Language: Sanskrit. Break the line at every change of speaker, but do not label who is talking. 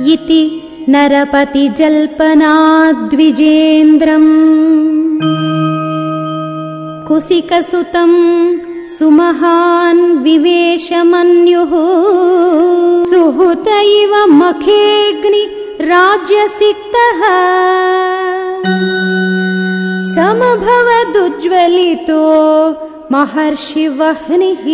इति नरपतिजल्पनाद्विजेन्द्रम्। कुसिकसुतम् सुमहान् विवेशमन्युः। सुहृत इव मखेऽग्नि राज्यसिक्तः। समभवदुज्ज्वलितो महर्षिवह्निः।